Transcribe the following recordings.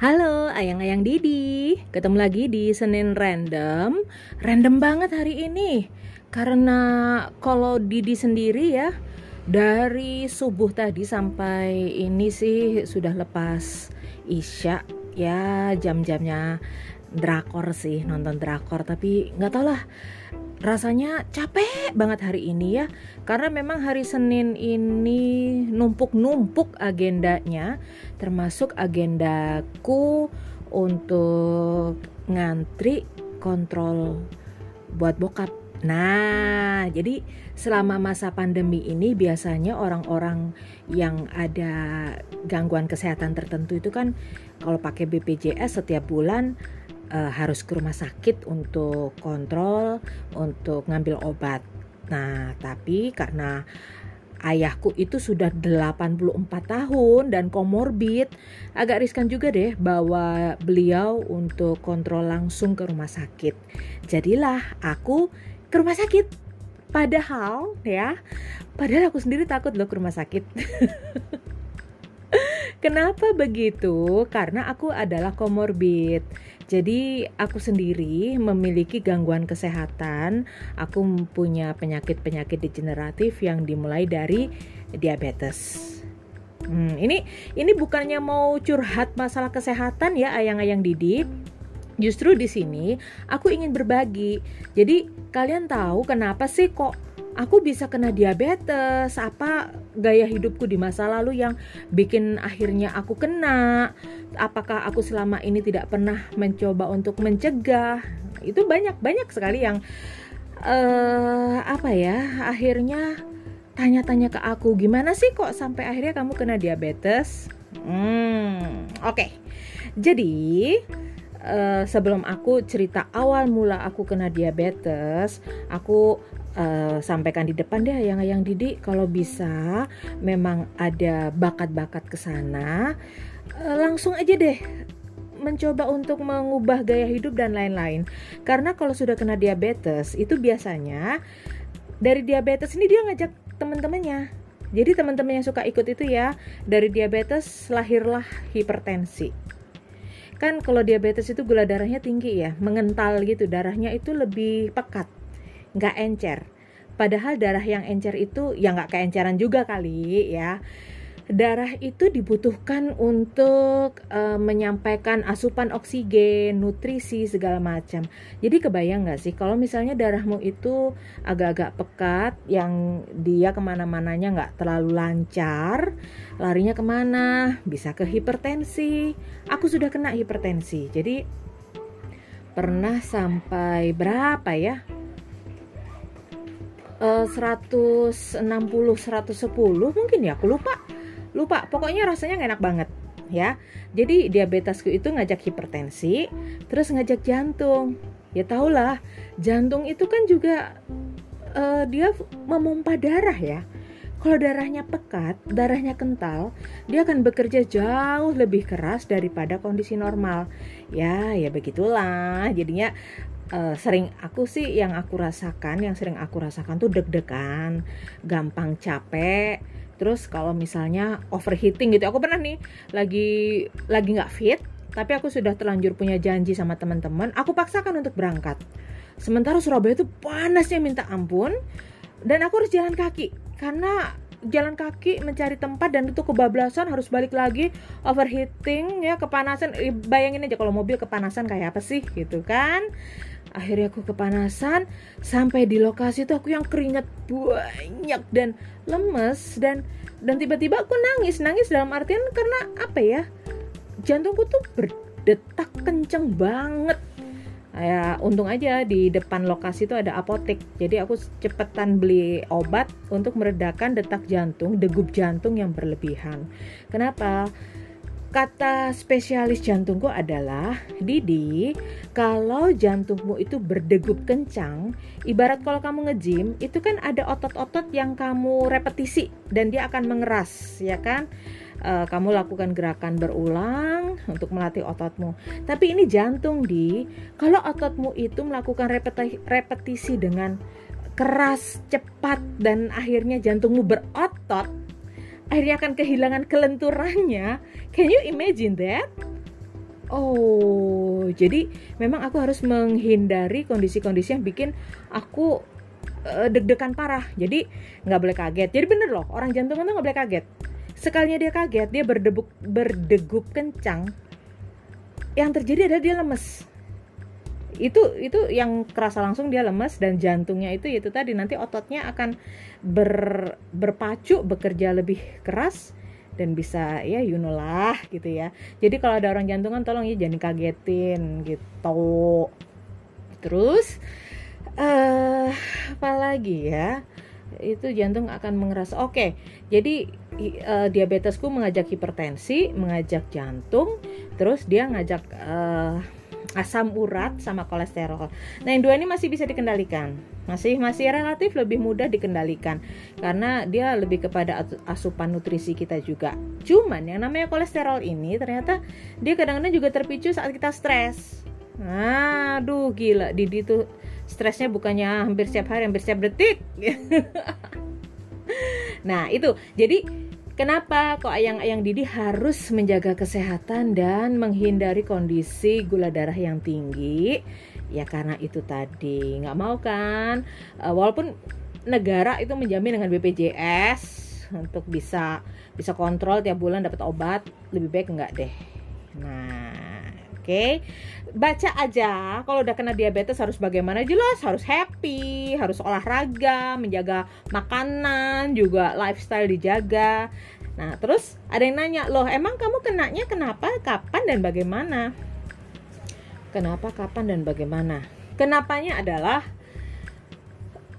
Halo, ayang-ayang Didi. Ketemu lagi di Senin Random. Random banget hari ini. Karena kalau Didi sendiri ya, dari subuh tadi sampai ini sih sudah lepas Isya ya jam-jamnya drakor sih nonton drakor tapi nggak tau lah rasanya capek banget hari ini ya. Karena memang hari Senin ini numpuk-numpuk agendanya termasuk agendaku untuk ngantri kontrol buat bokap. Nah, jadi selama masa pandemi ini biasanya orang-orang yang ada gangguan kesehatan tertentu itu kan kalau pakai BPJS setiap bulan uh, harus ke rumah sakit untuk kontrol, untuk ngambil obat. Nah, tapi karena ayahku itu sudah 84 tahun dan komorbid, agak riskan juga deh bawa beliau untuk kontrol langsung ke rumah sakit. Jadilah aku ke rumah sakit. Padahal ya, padahal aku sendiri takut loh ke rumah sakit. Kenapa begitu? Karena aku adalah komorbid. Jadi aku sendiri memiliki gangguan kesehatan. Aku punya penyakit-penyakit degeneratif yang dimulai dari diabetes. Hmm, ini ini bukannya mau curhat masalah kesehatan ya ayang-ayang Didi. Justru di sini aku ingin berbagi. Jadi kalian tahu kenapa sih kok aku bisa kena diabetes, apa gaya hidupku di masa lalu yang bikin akhirnya aku kena, apakah aku selama ini tidak pernah mencoba untuk mencegah, itu banyak banyak sekali yang uh, apa ya akhirnya tanya-tanya ke aku gimana sih kok sampai akhirnya kamu kena diabetes? Hmm, oke. Okay. Jadi uh, sebelum aku cerita awal mula aku kena diabetes, aku uh, sampaikan di depan deh yang yang Didi kalau bisa memang ada bakat-bakat ke sana uh, langsung aja deh mencoba untuk mengubah gaya hidup dan lain-lain. Karena kalau sudah kena diabetes itu biasanya dari diabetes ini dia ngajak teman-temannya. Jadi teman-teman yang suka ikut itu ya dari diabetes lahirlah hipertensi. Kan kalau diabetes itu gula darahnya tinggi ya, mengental gitu, darahnya itu lebih pekat nggak encer. Padahal darah yang encer itu ya nggak keenceran juga kali ya. Darah itu dibutuhkan untuk uh, menyampaikan asupan oksigen, nutrisi segala macam. Jadi kebayang nggak sih kalau misalnya darahmu itu agak-agak pekat, yang dia ke mana-mananya nggak terlalu lancar, larinya ke mana? Bisa ke hipertensi. Aku sudah kena hipertensi, jadi pernah sampai berapa ya? 160 110 mungkin ya aku lupa lupa pokoknya rasanya enak banget ya jadi diabetesku itu ngajak hipertensi terus ngajak jantung ya tau lah jantung itu kan juga uh, dia memompa darah ya kalau darahnya pekat, darahnya kental, dia akan bekerja jauh lebih keras daripada kondisi normal. Ya, ya begitulah. Jadinya uh, sering aku sih yang aku rasakan yang sering aku rasakan tuh deg-degan gampang capek. Terus kalau misalnya overheating gitu aku pernah nih lagi lagi nggak fit tapi aku sudah terlanjur punya janji sama teman-teman aku paksakan untuk berangkat. Sementara Surabaya itu panasnya minta ampun. Dan aku harus jalan kaki karena jalan kaki mencari tempat dan itu kebablasan harus balik lagi overheating ya kepanasan. Bayangin aja kalau mobil kepanasan kayak apa sih gitu kan akhirnya aku kepanasan sampai di lokasi itu aku yang keringat banyak dan lemes dan dan tiba-tiba aku nangis nangis dalam artian karena apa ya jantungku tuh berdetak kenceng banget. Ya untung aja di depan lokasi itu ada apotek jadi aku cepetan beli obat untuk meredakan detak jantung degup jantung yang berlebihan. Kenapa Kata spesialis jantungku adalah, Didi, kalau jantungmu itu berdegup kencang, ibarat kalau kamu nge-gym, itu kan ada otot-otot yang kamu repetisi dan dia akan mengeras, ya kan? E, kamu lakukan gerakan berulang untuk melatih ototmu. Tapi ini jantung, Di. Kalau ototmu itu melakukan repeti repetisi dengan keras, cepat, dan akhirnya jantungmu berotot, akhirnya akan kehilangan kelenturannya. Can you imagine that? oh jadi memang aku harus menghindari kondisi-kondisi yang bikin aku uh, deg-degan parah. Jadi nggak boleh kaget. Jadi bener loh orang jantungan tuh nggak boleh kaget. Sekalinya dia kaget dia berdebuk berdegup kencang. Yang terjadi adalah dia lemes itu itu yang kerasa langsung dia lemes dan jantungnya itu itu tadi. Nanti ototnya akan ber, berpacu bekerja lebih keras dan bisa ya you know lah gitu ya. Jadi kalau ada orang jantungan tolong ya jangan kagetin gitu. Terus uh, apa lagi ya itu jantung akan mengerasa oke okay, jadi uh, diabetesku mengajak hipertensi mengajak jantung terus dia ngajak uh, asam urat sama kolesterol. Nah, yang dua ini masih bisa dikendalikan. Masih masih relatif lebih mudah dikendalikan karena dia lebih kepada asupan nutrisi kita juga. Cuman yang namanya kolesterol ini ternyata dia kadang-kadang juga terpicu saat kita stres. Aduh, gila. Didi tuh stresnya bukannya hampir setiap hari, hampir setiap detik. nah, itu. Jadi Kenapa kok ayang-ayang Didi harus menjaga kesehatan dan menghindari kondisi gula darah yang tinggi? Ya karena itu tadi nggak mau kan, uh, walaupun negara itu menjamin dengan BPJS untuk bisa bisa kontrol tiap bulan dapat obat, lebih baik enggak deh. Nah, oke, okay. baca aja. Kalau udah kena diabetes harus bagaimana jelas, harus happy, harus olahraga, menjaga makanan, juga lifestyle dijaga. Nah, terus ada yang nanya, "Loh, emang kamu kenanya kenapa, kapan dan bagaimana?" Kenapa, kapan dan bagaimana? Kenapanya adalah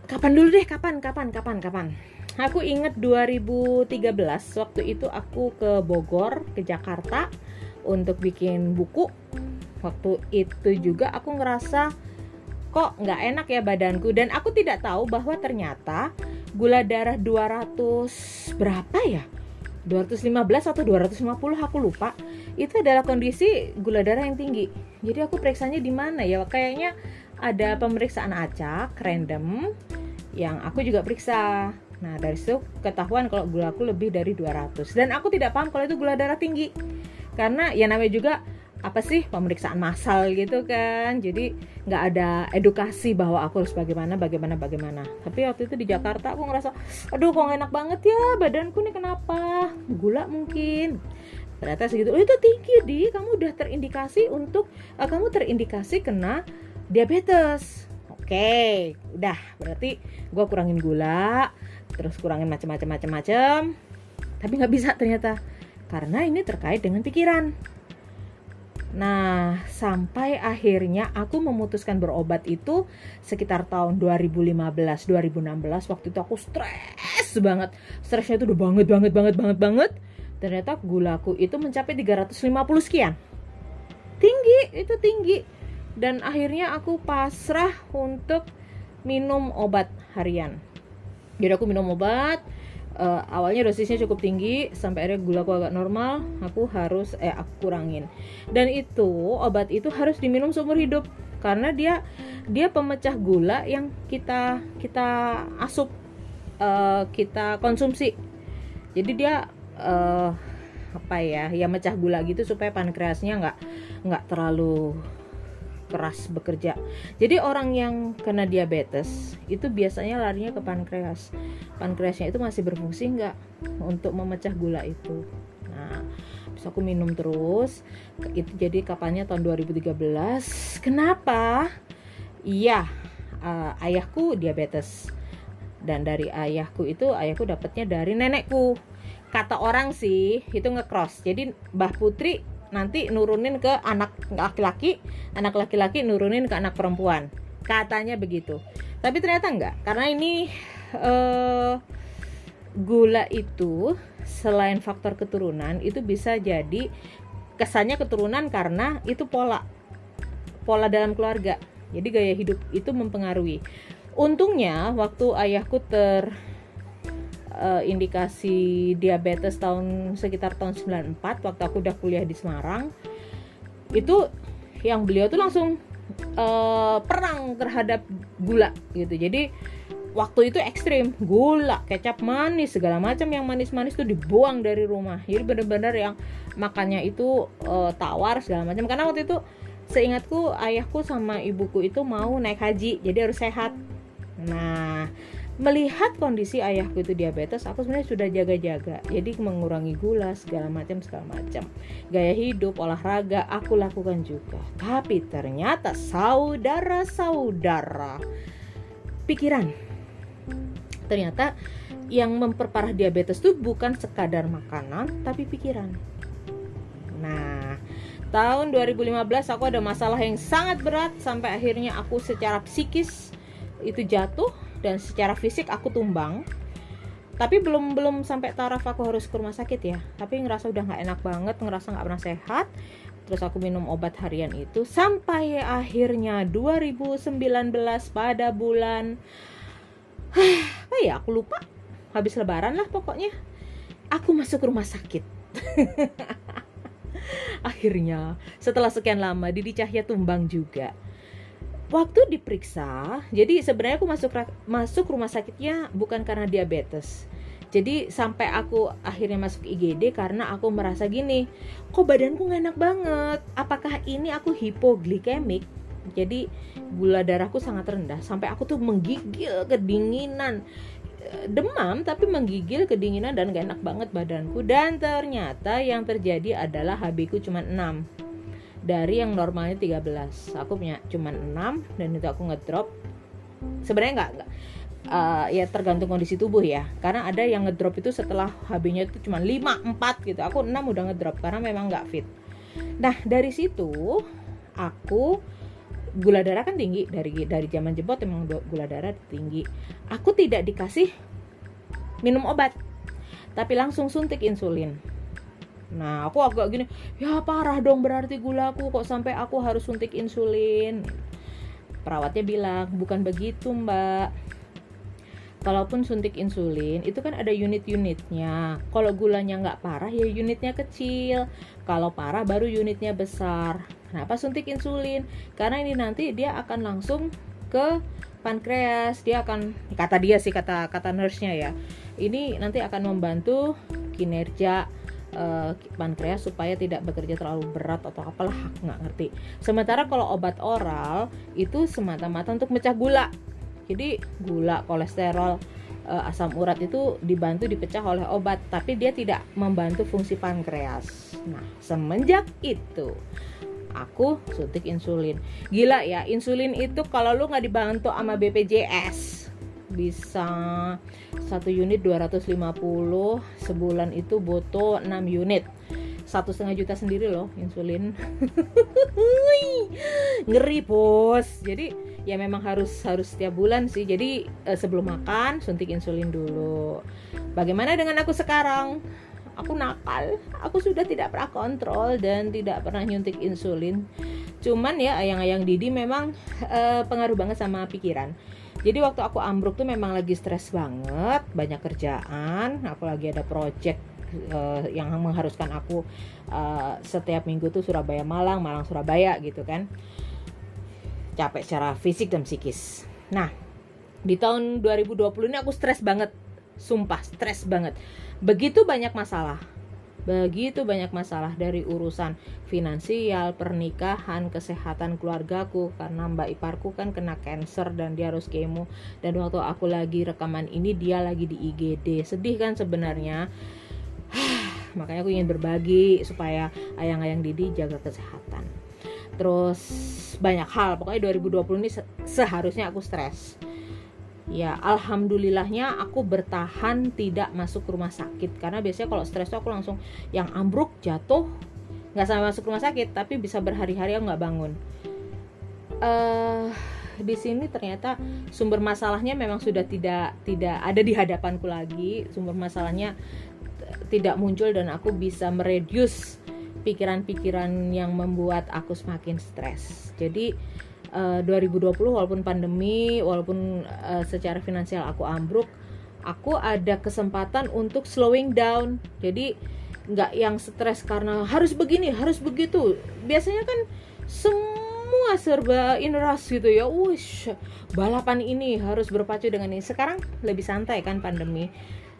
kapan dulu deh, kapan, kapan, kapan, kapan. Aku inget 2013 waktu itu aku ke Bogor, ke Jakarta untuk bikin buku. Waktu itu juga aku ngerasa kok nggak enak ya badanku. Dan aku tidak tahu bahwa ternyata gula darah 200 berapa ya? 215 atau 250 aku lupa. Itu adalah kondisi gula darah yang tinggi. Jadi aku periksanya di mana ya? Kayaknya ada pemeriksaan acak random yang aku juga periksa. Nah dari situ ketahuan kalau gula aku lebih dari 200 dan aku tidak paham kalau itu gula darah tinggi karena ya namanya juga apa sih pemeriksaan massal gitu kan. Jadi nggak ada edukasi bahwa aku harus bagaimana bagaimana bagaimana. Tapi waktu itu di Jakarta aku ngerasa aduh kok enak banget ya badanku nih kenapa? Gula mungkin. Ternyata segitu. Oh, itu tinggi di. Kamu udah terindikasi untuk uh, kamu terindikasi kena diabetes. Oke udah. Berarti gue kurangin gula terus kurangin macam-macam macam-macam tapi nggak bisa ternyata karena ini terkait dengan pikiran Nah, sampai akhirnya aku memutuskan berobat itu sekitar tahun 2015, 2016. Waktu itu aku stres banget. Stresnya itu udah banget, banget, banget, banget, banget. Ternyata gulaku itu mencapai 350 sekian. Tinggi, itu tinggi. Dan akhirnya aku pasrah untuk minum obat harian. Jadi aku minum obat, uh, awalnya dosisnya cukup tinggi sampai akhirnya gula aku agak normal aku harus eh aku kurangin. Dan itu obat itu harus diminum seumur hidup karena dia dia pemecah gula yang kita kita asup uh, kita konsumsi. Jadi dia uh, apa ya ya mecah gula gitu supaya pankreasnya nggak nggak terlalu keras bekerja. Jadi orang yang kena diabetes itu biasanya larinya ke pankreas. Pankreasnya itu masih berfungsi nggak untuk memecah gula itu. Nah, bisa aku minum terus. Itu jadi kapannya tahun 2013. Kenapa? Iya, uh, ayahku diabetes. Dan dari ayahku itu ayahku dapatnya dari nenekku. Kata orang sih itu ngecross. Jadi Mbah Putri nanti nurunin ke anak laki-laki, anak laki-laki nurunin ke anak perempuan. Katanya begitu. Tapi ternyata enggak, karena ini uh, gula itu selain faktor keturunan itu bisa jadi kesannya keturunan karena itu pola pola dalam keluarga. Jadi gaya hidup itu mempengaruhi. Untungnya waktu ayahku ter uh, indikasi diabetes tahun sekitar tahun 94 waktu aku udah kuliah di Semarang itu yang beliau tuh langsung uh, perang terhadap gula gitu. Jadi waktu itu ekstrim gula kecap manis segala macam yang manis-manis tuh dibuang dari rumah. Jadi bener-bener yang makannya itu uh, tawar segala macam. Karena waktu itu seingatku ayahku sama ibuku itu mau naik haji jadi harus sehat. Nah melihat kondisi ayahku itu diabetes aku sebenarnya sudah jaga-jaga. Jadi mengurangi gula segala macam segala macam. Gaya hidup olahraga aku lakukan juga. Tapi ternyata saudara-saudara pikiran. Ternyata yang memperparah diabetes itu bukan sekadar makanan tapi pikiran. Nah tahun 2015 aku ada masalah yang sangat berat sampai akhirnya aku secara psikis itu jatuh dan secara fisik aku tumbang. Tapi belum belum sampai taraf aku harus ke rumah sakit ya. Tapi ngerasa udah nggak enak banget ngerasa nggak pernah sehat. Terus aku minum obat harian itu sampai akhirnya 2019 pada bulan apa ya aku lupa. Habis lebaran lah pokoknya. Aku masuk rumah sakit. Akhirnya setelah sekian lama Didi Cahya tumbang juga waktu diperiksa jadi sebenarnya aku masuk masuk rumah sakitnya bukan karena diabetes. Jadi sampai aku akhirnya masuk IGD karena aku merasa gini kok badanku gak enak banget? Apakah ini aku hipoglikemik? Jadi gula darahku sangat rendah. Sampai aku tuh menggigil kedinginan. Demam tapi menggigil kedinginan dan gak enak banget badanku. Dan ternyata yang terjadi adalah HB ku cuma 6 dari yang normalnya 13 aku punya cuma 6 dan itu aku ngedrop. Sebenarnya nggak uh, ya tergantung kondisi tubuh ya. Karena ada yang ngedrop itu setelah HB-nya itu cuma 5 4 gitu. Aku 6 udah ngedrop karena memang nggak fit. Nah dari situ aku gula darah kan tinggi. Dari dari zaman jebot emang gula darah tinggi. Aku tidak dikasih minum obat tapi langsung suntik insulin nah aku agak gini ya parah dong berarti gula aku kok sampai aku harus suntik insulin. Perawatnya bilang bukan begitu mbak. Kalaupun suntik insulin itu kan ada unit-unitnya. Kalau gulanya nggak parah ya unitnya kecil. Kalau parah baru unitnya besar. Kenapa suntik insulin? Karena ini nanti dia akan langsung ke pankreas. Dia akan kata dia sih kata kata nurse-nya ya. Ini nanti akan membantu kinerja uh, pankreas supaya tidak bekerja terlalu berat atau apalah nggak ngerti sementara kalau obat oral itu semata-mata untuk mecah gula jadi gula, kolesterol, uh, asam urat itu dibantu dipecah oleh obat, tapi dia tidak membantu fungsi pankreas. Nah, semenjak itu aku suntik insulin. Gila ya, insulin itu kalau lu nggak dibantu sama BPJS bisa satu unit 250 sebulan itu butuh 6 unit. Satu setengah juta sendiri loh insulin. Ngeri bos jadi ya memang harus harus setiap bulan sih. Jadi eh, sebelum makan suntik insulin dulu. Bagaimana dengan aku sekarang? Aku nakal. Aku sudah tidak pernah kontrol dan tidak pernah nyuntik insulin. Cuman ya ayang-ayang Didi memang eh, pengaruh banget sama pikiran jadi waktu aku ambruk tuh memang lagi stres banget banyak kerjaan aku lagi ada project uh, yang mengharuskan aku uh, setiap minggu tuh Surabaya Malang Malang Surabaya gitu kan. Capek secara fisik dan psikis. Nah di tahun 2020 ini aku stres banget. Sumpah stres banget. Begitu banyak masalah begitu banyak masalah dari urusan finansial, pernikahan, kesehatan keluargaku karena mbak iparku kan kena cancer dan dia harus kemo. Dan waktu aku lagi rekaman ini dia lagi di IGD sedih kan sebenarnya? Makanya aku ingin berbagi supaya ayang-ayang Didi jaga kesehatan. Terus banyak hal. Pokoknya 2020 ini seharusnya aku stres ya alhamdulillahnya aku bertahan tidak masuk rumah sakit. Karena biasanya kalau stres aku langsung yang ambruk jatuh nggak sampai masuk rumah sakit tapi bisa berhari-hari aku nggak bangun. Uh, di sini ternyata sumber masalahnya memang sudah tidak tidak ada di hadapanku lagi. Sumber masalahnya tidak muncul dan aku bisa mereduce pikiran-pikiran yang membuat aku semakin stres. Jadi uh, eh, 2020 walaupun pandemi, walaupun uh, secara finansial aku ambruk, aku ada kesempatan untuk slowing down. Jadi nggak yang stres karena harus begini, harus begitu. Biasanya kan semua semua serba inras gitu ya wush balapan ini harus berpacu dengan ini sekarang lebih santai kan pandemi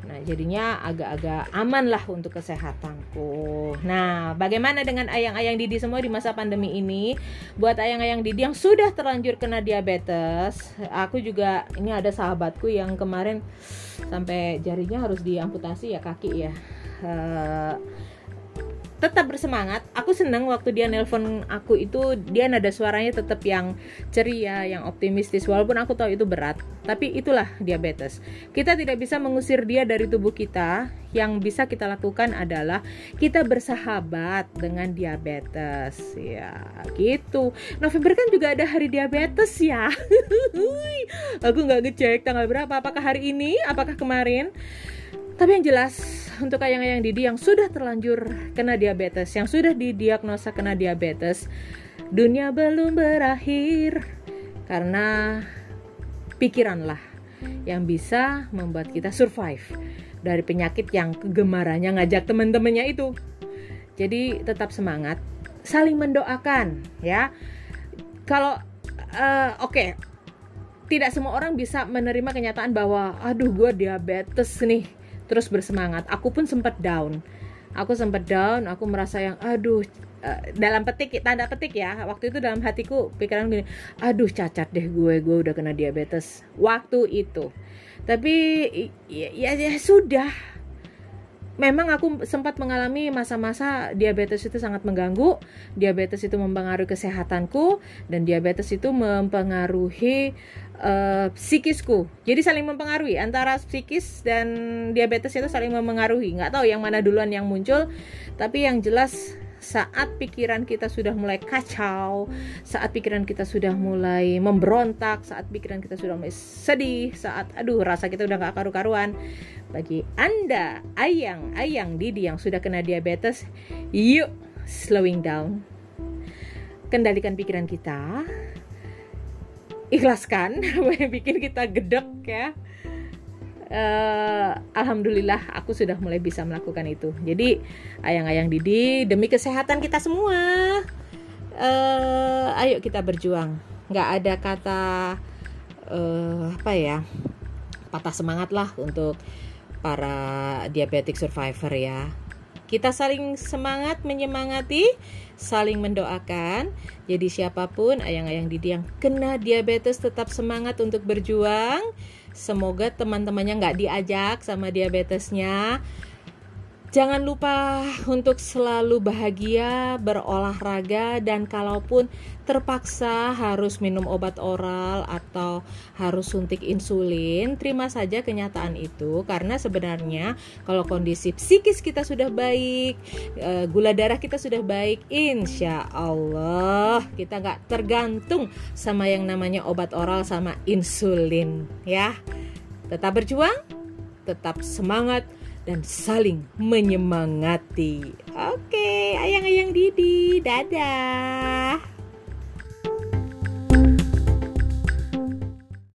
Nah, jadinya agak-agak aman lah untuk kesehatanku. Nah, bagaimana dengan ayang-ayang Didi semua di masa pandemi ini? Buat ayang-ayang Didi yang sudah terlanjur kena diabetes, aku juga ini ada sahabatku yang kemarin sampai jarinya harus diamputasi ya kaki ya. Uh, tetap bersemangat. Aku senang waktu dia nelpon aku itu dia nada suaranya tetap yang ceria, yang optimistis walaupun aku tahu itu berat. Tapi itulah diabetes. Kita tidak bisa mengusir dia dari tubuh kita. Yang bisa kita lakukan adalah kita bersahabat dengan diabetes. Ya, gitu. November kan juga ada hari diabetes ya. aku nggak ngecek tanggal berapa. Apakah hari ini? Apakah kemarin? Tapi yang jelas untuk ayang-ayang Didi yang sudah terlanjur kena diabetes, yang sudah didiagnosa kena diabetes, dunia belum berakhir karena pikiranlah yang bisa membuat kita survive dari penyakit yang kegemarannya ngajak teman-temannya itu. Jadi tetap semangat, saling mendoakan ya. Kalau uh, oke, okay, tidak semua orang bisa menerima kenyataan bahwa aduh gue diabetes nih terus bersemangat. Aku pun sempat down. Aku sempat down aku merasa yang aduh uh, dalam petik tanda petik ya. Waktu itu dalam hatiku pikiran gini aduh cacat deh gue gue udah kena diabetes. Waktu itu. Tapi ya, ya, ya sudah. Memang aku sempat mengalami masa-masa diabetes itu sangat mengganggu, diabetes itu mempengaruhi kesehatanku dan diabetes itu mempengaruhi uh, psikisku. Jadi saling mempengaruhi antara psikis dan diabetes itu saling mempengaruhi. Nggak tahu yang mana duluan yang muncul, tapi yang jelas saat pikiran kita sudah mulai kacau, saat pikiran kita sudah mulai memberontak, saat pikiran kita sudah mulai sedih, saat aduh rasa kita udah gak karu-karuan. Bagi Anda, ayang, ayang Didi yang sudah kena diabetes, yuk slowing down. Kendalikan pikiran kita. Ikhlaskan bikin kita gedek ya uh, alhamdulillah aku sudah mulai bisa melakukan itu. Jadi ayang-ayang Didi demi kesehatan kita semua, uh, ayo kita berjuang. Gak ada kata uh, apa ya patah semangat lah untuk para diabetic survivor ya. Kita saling semangat menyemangati, saling mendoakan. Jadi siapa pun ayang-ayang Didi yang kena diabetes tetap semangat untuk berjuang Semoga teman-temannya nggak diajak sama diabetesnya. Jangan lupa untuk selalu bahagia, berolahraga, dan kalaupun terpaksa harus minum obat oral atau harus suntik insulin, terima saja kenyataan itu karena sebenarnya kalau kondisi psikis kita sudah baik, eh, gula darah kita sudah baik, insya Allah kita nggak tergantung sama yang namanya obat oral sama insulin, ya. Tetap berjuang, tetap semangat dan saling menyemangati. Oke, ayang-ayang Didi, dadah.